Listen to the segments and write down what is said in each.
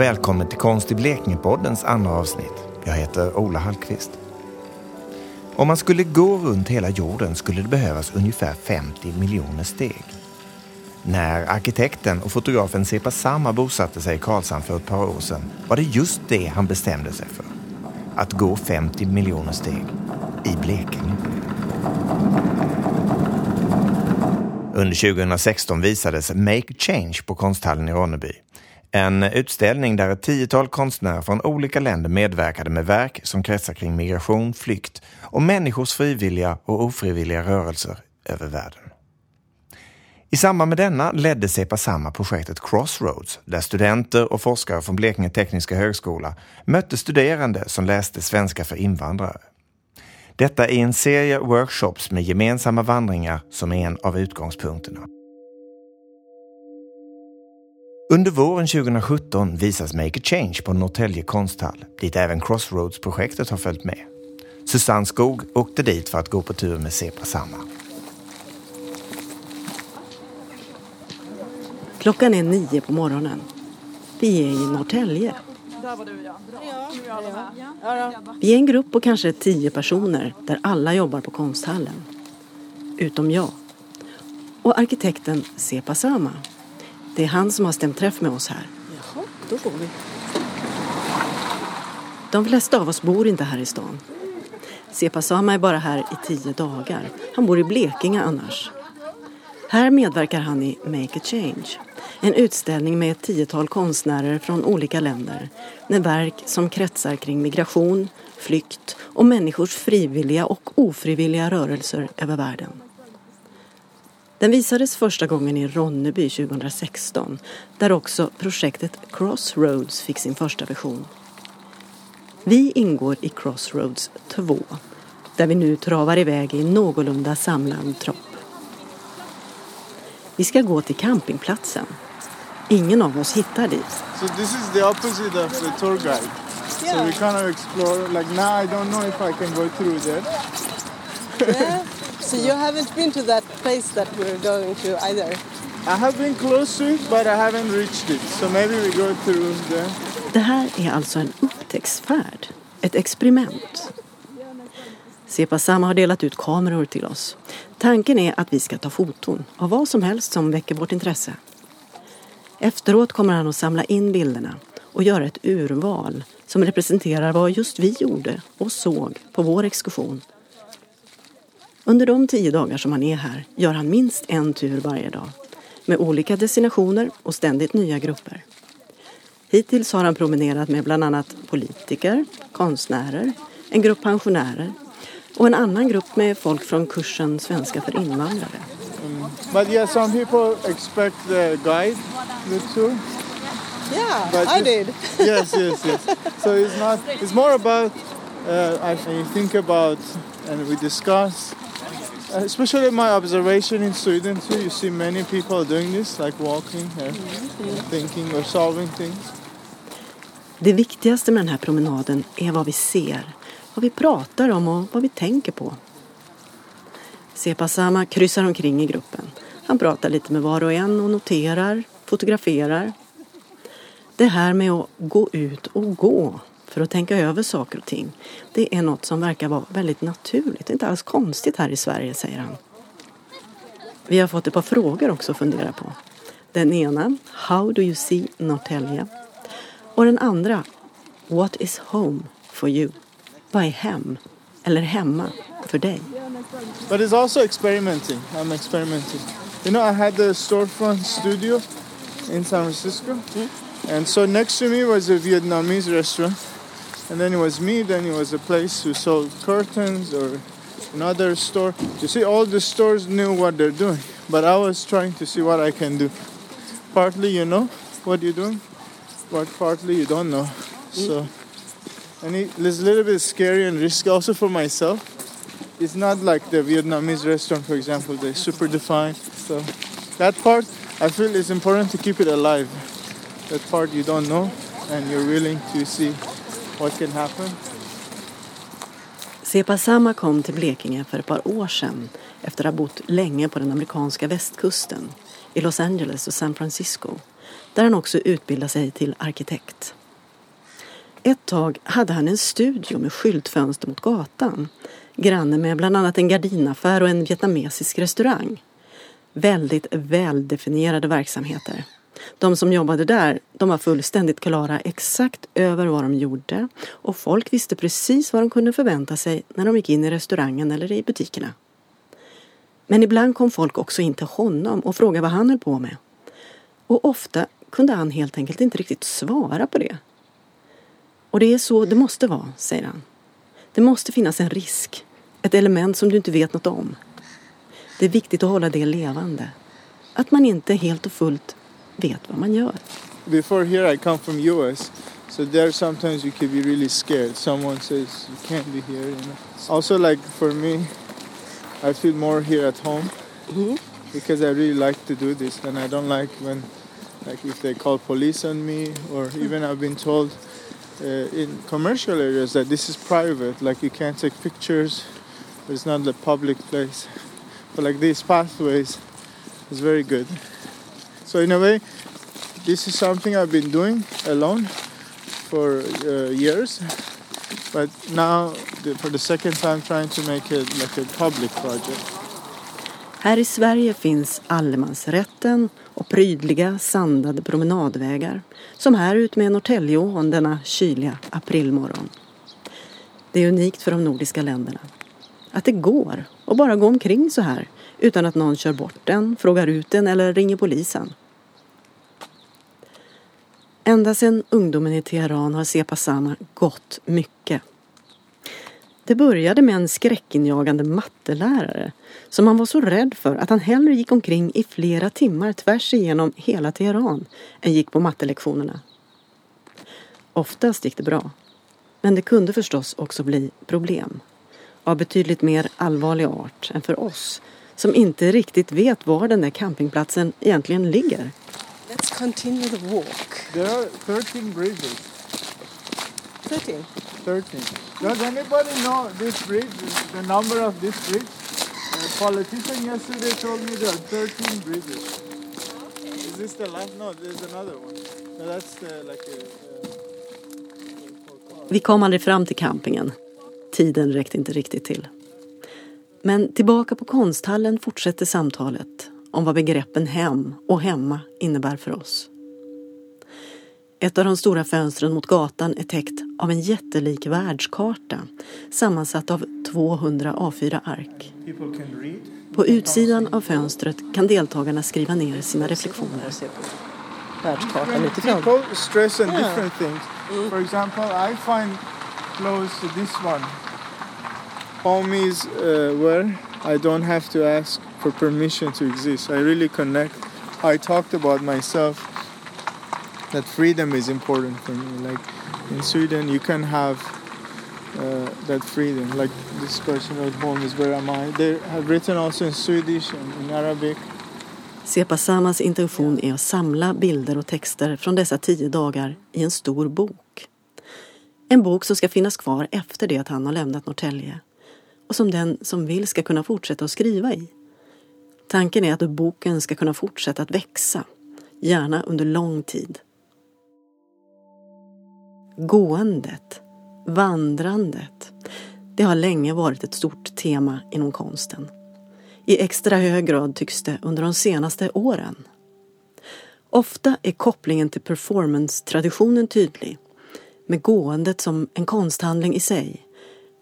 och välkommen till Konst i Blekinge-poddens andra avsnitt. Jag heter Ola Hallqvist. Om man skulle gå runt hela jorden skulle det behövas ungefär 50 miljoner steg. När arkitekten och fotografen Sepa Sama bosatte sig i Karlshamn för ett par år sedan var det just det han bestämde sig för. Att gå 50 miljoner steg i Blekinge. Under 2016 visades Make Change på konsthallen i Ronneby. En utställning där ett tiotal konstnärer från olika länder medverkade med verk som kretsar kring migration, flykt och människors frivilliga och ofrivilliga rörelser över världen. I samband med denna ledde Sepa Samma projektet Crossroads där studenter och forskare från Blekinge Tekniska Högskola mötte studerande som läste svenska för invandrare. Detta är en serie workshops med gemensamma vandringar som är en av utgångspunkterna. Under våren 2017 visas Make a Change på Norrtälje konsthall, dit även Crossroads-projektet har följt med. Susanne Skog åkte dit för att gå på tur med Sepa Samma. Klockan är nio på morgonen. Vi är i Norrtälje. Vi är en grupp på kanske tio personer där alla jobbar på konsthallen. Utom jag. Och arkitekten Sepa Sama. Det är han som har stämt träff med oss här. Jaha, då går vi. De flesta av oss bor inte här i stan. Sepa Sama är bara här i tio dagar. Han bor i Blekinge annars. Här medverkar han i Make a Change. En utställning med ett tiotal konstnärer från olika länder med verk som kretsar kring migration, flykt och människors frivilliga och ofrivilliga rörelser över världen. Den visades första gången i Ronneby 2016 där också projektet Crossroads fick sin första version. Vi ingår i Crossroads 2 där vi nu travar iväg i någorlunda samlad tropp. Vi ska gå till campingplatsen. Ingen av oss hittar dit. So this is the opposite of the tour guide. So we kind of explore. Like now, I don't know if I can go through there. Yeah. So you haven't been to that place that we're going to either? I have been close to it, but I haven't reached it. So maybe we go through there. Det här är alltså en upptäcktsfärd. Ett experiment. Sepasama har delat ut kameror till oss. Tanken är att vi ska ta foton av vad som helst som väcker vårt intresse. Efteråt kommer han att samla in bilderna och göra ett urval som representerar vad just vi gjorde och såg på vår exkursion. Under de tio dagar som han är här gör han minst en tur varje dag med olika destinationer och ständigt nya grupper. Hittills har han promenerat med bland annat politiker, konstnärer, en grupp pensionärer och en annan grupp med folk från kursen Svenska för invandrare. But yeah, some people expect the guide, the tour. Yeah, But I did. yes, yes, yes. So it's not. It's more about. Uh, I think think about and we discuss. Uh, especially my observation in Sweden too. You see many people doing this, like walking, uh, thinking or solving things. Det viktigaste med den här promenaden är vad vi ser, vad vi pratar om och vad vi tänker på. Sepasama kryssar omkring i gruppen. Han pratar lite med var och en och noterar, fotograferar. Det här med att gå ut och gå för att tänka över saker och ting, det är något som verkar vara väldigt naturligt. Inte alls konstigt här i Sverige, säger han. Vi har fått ett par frågor också att fundera på. Den ena, How do you see Norrtälje? Och den andra, What is home for you? Vad är hem? Eller hemma för dig? But it's also experimenting. I'm experimenting. You know, I had the storefront studio in San Francisco, and so next to me was a Vietnamese restaurant, and then it was me. Then it was a place who sold curtains or another store. You see, all the stores knew what they're doing, but I was trying to see what I can do. Partly, you know what you're doing, but partly you don't know. So, and it- it's a little bit scary and risky also for myself it's not like the Vietnamese restaurant, for example. They're super defined. So that part, I feel is important to keep it alive. That part you don't know, and you're willing to see what can happen. Sepasama kom till Blekinge för ett par år sedan efter att ha bott länge på den amerikanska västkusten, i Los Angeles och San Francisco. där han också utbildade sig till arkitekt. Ett tag hade han en studio med skyltfönster mot gatan. Granne med bland annat en gardinaffär och en vietnamesisk restaurang. Väldigt väldefinierade verksamheter. De som jobbade där, de var fullständigt klara exakt över vad de gjorde och folk visste precis vad de kunde förvänta sig när de gick in i restaurangen eller i butikerna. Men ibland kom folk också in till honom och frågade vad han höll på med. Och ofta kunde han helt enkelt inte riktigt svara på det. Och det är så det måste vara, säger han. Det måste finnas en risk, ett element som du inte vet något om. Det är viktigt att hålla det levande. Att man inte helt och fullt vet vad man gör. Before here I come from US, so there sometimes you could be really scared. Someone says you can't be here. You know? Also, like for me, I feel more here at home Mm. because I really like to do this, and I don't like when, like, if they call police on me, or even I've been told uh, in commercial areas that this is private, like you can't take pictures. It's not the public place, but like these pathways is very good. So in a way, this is something I've been doing alone for uh, years, but now the, for the second time trying to make it like a public project. Här i Sverige finns allemansrätten och prydliga sandade promenadvägar. Som här ut med Norrtäljeån denna kyliga aprilmorgon. Det är unikt för de nordiska länderna. Att det går att bara gå omkring så här utan att någon kör bort den, frågar ut den eller ringer polisen. Ända sedan ungdomen i Teheran har Sepa Sana gått mycket. Det började med en skräckinjagande mattelärare som han var så rädd för att han hellre gick omkring i flera timmar tvärs igenom hela Teheran än gick på mattelektionerna. Oftast gick det bra. Men det kunde förstås också bli problem. Av betydligt mer allvarlig art än för oss som inte riktigt vet var den där campingplatsen egentligen ligger. Let's continue the walk. There are 13 bridges. 13. 13. Does anybody know this bridge, the number of this bridge? A politician yesterday told me there are 13 bridges. Is this the last? No, there's another one. No, that's the, like a... Vi kom aldrig fram till campingen. Tiden räckte inte riktigt till. Men tillbaka på konsthallen fortsätter samtalet om vad begreppen hem och hemma innebär för oss. Ett av de stora fönstren mot gatan är täckt av en jättelik världskarta sammansatt av 200 A4-ark. people can read. På utsidan av fönstret kan deltagarna skriva ner sina reflektioner. Världskartan utifrån. people stress on Yeah. different things. For example, I find close to this one. Home is uh, where i don't have to ask for permission to exist. I really connect. I talked about myself that freedom is important for me. Like in Sweden, you can have uh, that freedom. Like this person wrote, "Home is where am I?" They have written also in Swedish and in Arabic. Sepa Samas intention är att samla bilder och texter från dessa tio dagar i en stor bok. En bok som ska finnas kvar efter det att han har lämnat Norrtälje och som den som vill ska kunna fortsätta att skriva i. Tanken är att boken ska kunna fortsätta att växa, gärna under lång tid. Gåendet, vandrandet, det har länge varit ett stort tema inom konsten. I extra hög grad tycks det under de senaste åren. Ofta är kopplingen till performance-traditionen tydlig, med gåendet som en konsthandling i sig,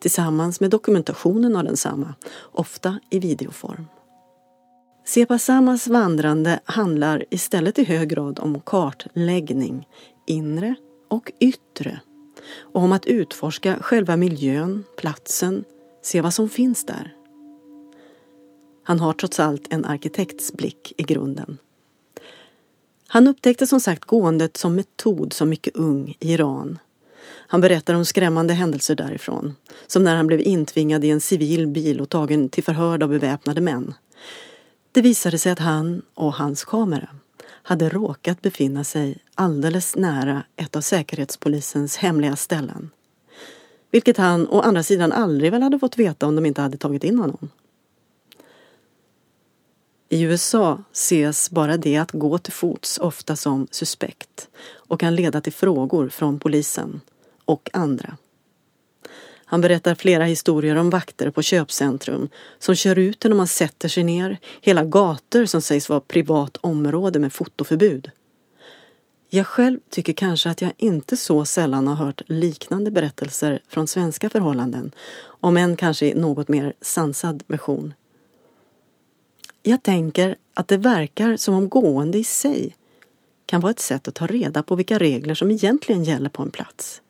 tillsammans med dokumentationen av densamma, ofta i videoform. Sepa Samas vandrande handlar istället i hög grad om kartläggning, inre och yttre, och om att utforska själva miljön, platsen, se vad som finns där. Han har trots allt en arkitekts blick i grunden. Han upptäckte som sagt gåendet som metod som mycket ung i Iran. Han berättar om skrämmande händelser därifrån, som när han blev intvingad i en civil bil och tagen till förhör av beväpnade män. Det visade sig att han och hans kamera hade råkat befinna sig alldeles nära ett av Säkerhetspolisens hemliga ställen. Vilket han å andra sidan aldrig väl hade fått veta om de inte hade tagit in honom. I USA ses bara det att gå till fots ofta som suspekt och kan leda till frågor från polisen och andra. Han berättar flera historier om vakter på köpcentrum som kör ut en om man sätter sig ner, hela gator som sägs vara privat område med fotoförbud. Jag själv tycker kanske att jag inte så sällan har hört liknande berättelser från svenska förhållanden, om än kanske i något mer sansad version. Jag tänker att det verkar som om gående i sig kan vara ett sätt att ta reda på vilka regler som egentligen gäller på en plats.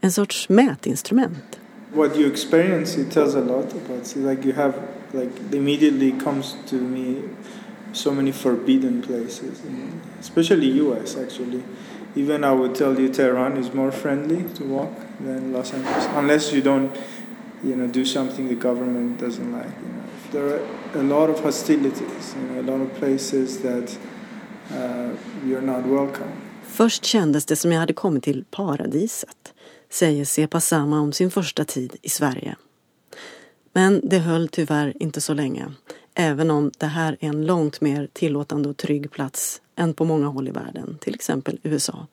En sorts mätinstrument. What you experience it tells a lot about it. Like you have like immediately comes to me so many forbidden places, especially US actually. Even I would tell you Tehran is more friendly to walk than Los Angeles, unless you don't, you know, do something the government doesn't like. You know, there are a lot of hostilities, you know, a lot of places that uh, you're not welcome. Först kändes det som jag hade kommit till paradiset, säger Sepa Sama om sin första tid i Sverige. Men det höll tyvärr inte så länge, även om det här är en långt mer tillåtande och trygg plats än på många håll i världen, till exempel USA.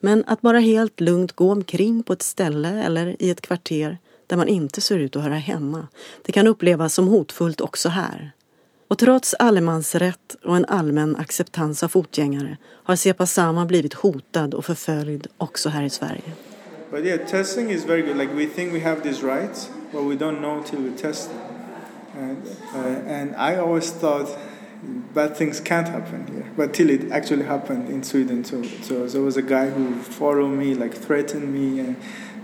Men att bara helt lugnt gå omkring på ett ställe eller i ett kvarter där man inte ser ut att höra hemma, det kan upplevas som hotfullt också här. Och trots allemansrätt och en allmän acceptans av fotgängare har Sepa Sama blivit hotad och förföljd också här i Sverige. But yeah, testing is very good. Like we think we have these rights, but we don't know till we test them. And, uh, and I always thought bad things can't happen here, but till it actually happened in Sweden. So, so there was a guy who followed me, like threatened me, and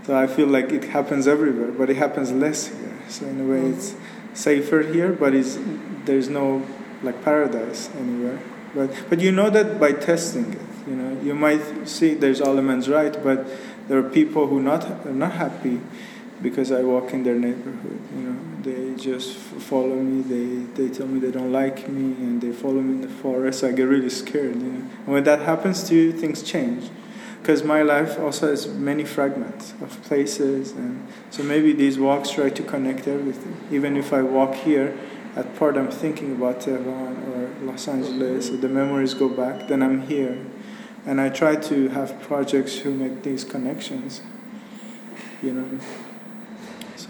so I feel like it happens everywhere, but it happens less here. So in a way, it's safer here, but it's, there's no like paradise anywhere. But but you know that by testing it, you know you might see there's elements right, but there are people who not are not happy because I walk in their neighborhood. You know, they just follow me. They they tell me they don't like me, and they follow me in the forest. I get really scared. You know, and when that happens to you, things change. Because my life also has many fragments of places, and so maybe these walks try to connect everything. Even if I walk here, at part I'm thinking about Tehran or Los Angeles, so the memories go back. Then I'm here, and I try to have projects who make these connections. You know.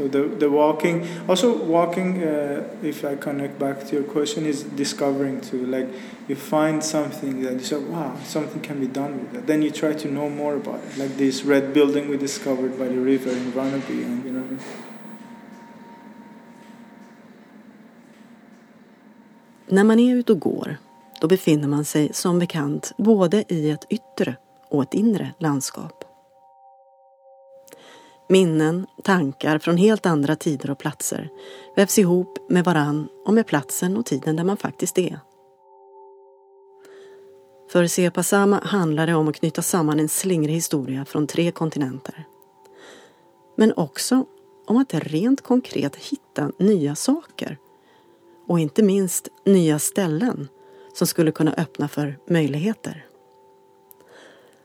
So the, the walking, also walking, uh, if I connect back to your question, is discovering too. Like you find something that you say, wow, something can be done with that. Then you try to know more about it. Like this red building we discovered by the river in Ronneby, and you know. När man är ute och går, då befinner man sig som bekant både i ett yttre och ett inre landskap. Minnen, tankar från helt andra tider och platser vävs ihop med varann och med platsen och tiden där man faktiskt är. För Sepasama handlar det om att knyta samman en slingrig historia från tre kontinenter. Men också om att rent konkret hitta nya saker och inte minst nya ställen som skulle kunna öppna för möjligheter.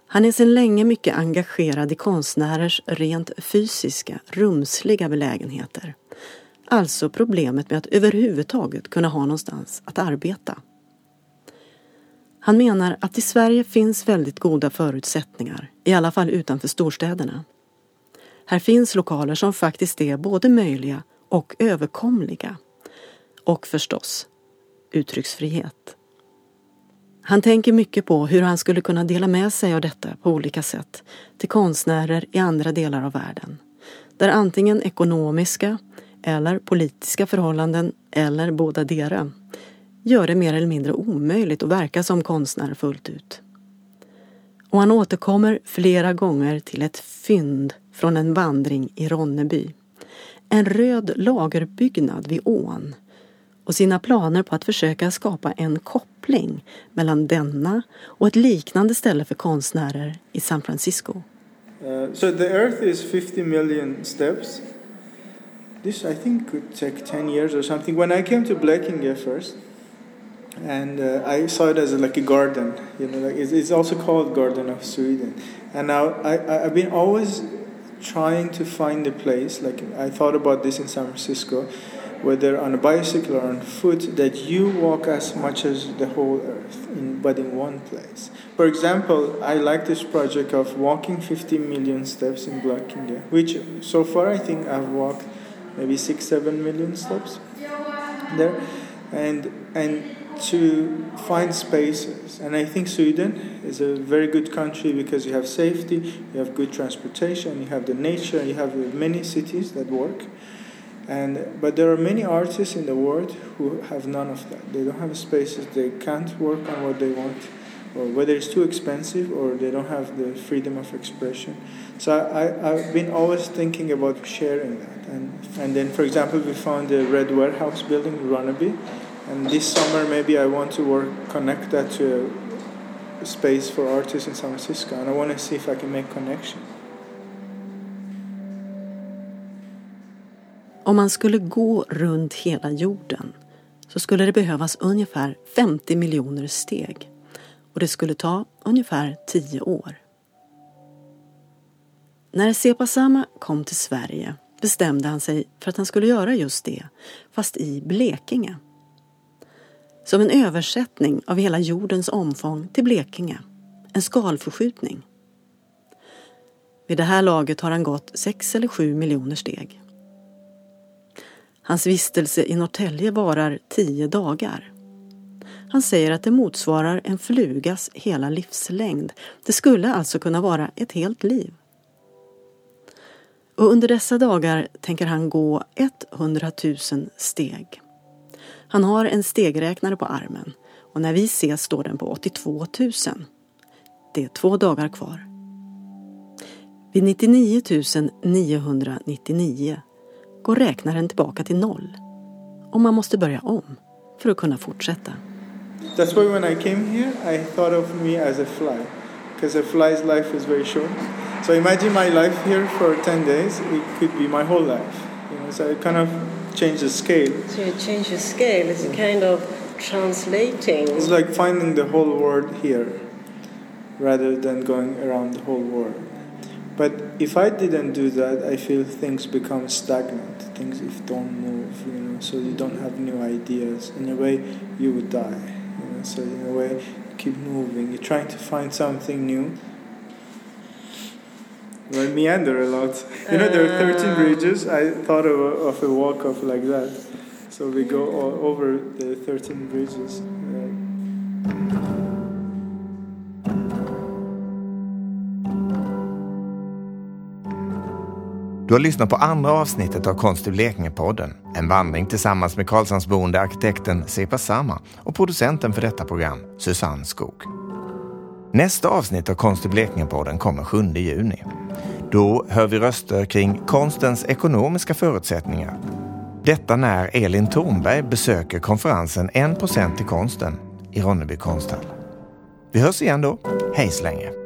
Han är sedan länge mycket engagerad i konstnärers rent fysiska, rumsliga belägenheter. Alltså problemet med att överhuvudtaget kunna ha någonstans att arbeta. Han menar att i Sverige finns väldigt goda förutsättningar, i alla fall utanför storstäderna. Här finns lokaler som faktiskt är både möjliga och överkomliga. Och förstås, uttrycksfrihet. Han tänker mycket på hur han skulle kunna dela med sig av detta på olika sätt till konstnärer i andra delar av världen. Där antingen ekonomiska eller politiska förhållanden, eller båda dera, gör det mer eller mindre omöjligt att verka som konstnär fullt ut. Och han återkommer flera gånger till ett fynd från en vandring i Ronneby. En röd lagerbyggnad vid ån och sina planer på att försöka skapa en kopp koppling mellan denna och ett liknande ställe för konstnärer i San Francisco. Uh, so the Earth is 50 million steps. This I think could take 10 years or something. When I came to Blekinge first, and uh, I saw it as like a garden, you know, like it's, it's, also called Garden of Sweden. And now I, I, I've been always trying to find a place. Like I thought about this in San Francisco, whether on a bicycle or on foot, that you walk as much as the whole earth, in, but in one place. For example, I like this project of walking 50 million steps in Blekinge, which so far I think I've walked maybe six, seven million steps there, and and to find spaces. And I think Sweden is a very good country because you have safety, you have good transportation, you have the nature, you have many cities that work. And, but there are many artists in the world who have none of that. They don't have spaces, they can't work on what they want, or whether it's too expensive or they don't have the freedom of expression. So I, I've been always thinking about sharing that. And, and then, for example, we found the Red Warehouse building in Ronneby. And this summer, maybe I want to work, connect that to a space for artists in San Francisco. And I want to see if I can make connection. Om man skulle gå runt hela jorden så skulle det behövas ungefär 50 miljoner steg och det skulle ta ungefär 10 år. När Sepasama kom till Sverige bestämde han sig för att han skulle göra just det, fast i Blekinge. Som en översättning av hela jordens omfång till Blekinge. En skalförskjutning. Vid det här laget har han gått 6 eller 7 miljoner steg. Hans vistelse i Norrtälje varar tio dagar. Han säger att det motsvarar en flugas hela livslängd. Det skulle alltså kunna vara ett helt liv. Och under dessa dagar tänker han gå 100 000 steg. Han har en stegräknare på armen och när vi ses står den på 82 000. Det är två dagar kvar. Vid 99 999 går räknaren tillbaka till noll. Och man måste börja om för att kunna fortsätta. That's why when I came here I thought of me as a fly. Because a fly's life is very short. So imagine my life here for 10 days, it could be my whole life. You know, so I kind of change the scale. So you change the scale. It's a kind of translating. It's like finding the whole world here rather than going around the whole world. But if I didn't do that, I feel things become stagnant. Things if don't move, you know, so you don't have new ideas. In a way, you would die. You know, so in a way, you keep moving. You're trying to find something new. I meander a lot. You know, there are 13 bridges. I thought of a, of a walk of like that. So we go all over the 13 bridges. Uh, Du har lyssnat på andra avsnittet av Konst i Blekinge-podden. En vandring tillsammans med Karlshamnsboende arkitekten Sepa Sama och producenten för detta program, Susanne Skog. Nästa avsnitt av Konst i Blekinge-podden kommer 7 juni. Då hör vi röster kring konstens ekonomiska förutsättningar. Detta när Elin Thornberg besöker konferensen 1% till konsten i Ronneby konsthall. Vi hörs igen då. Hej så länge!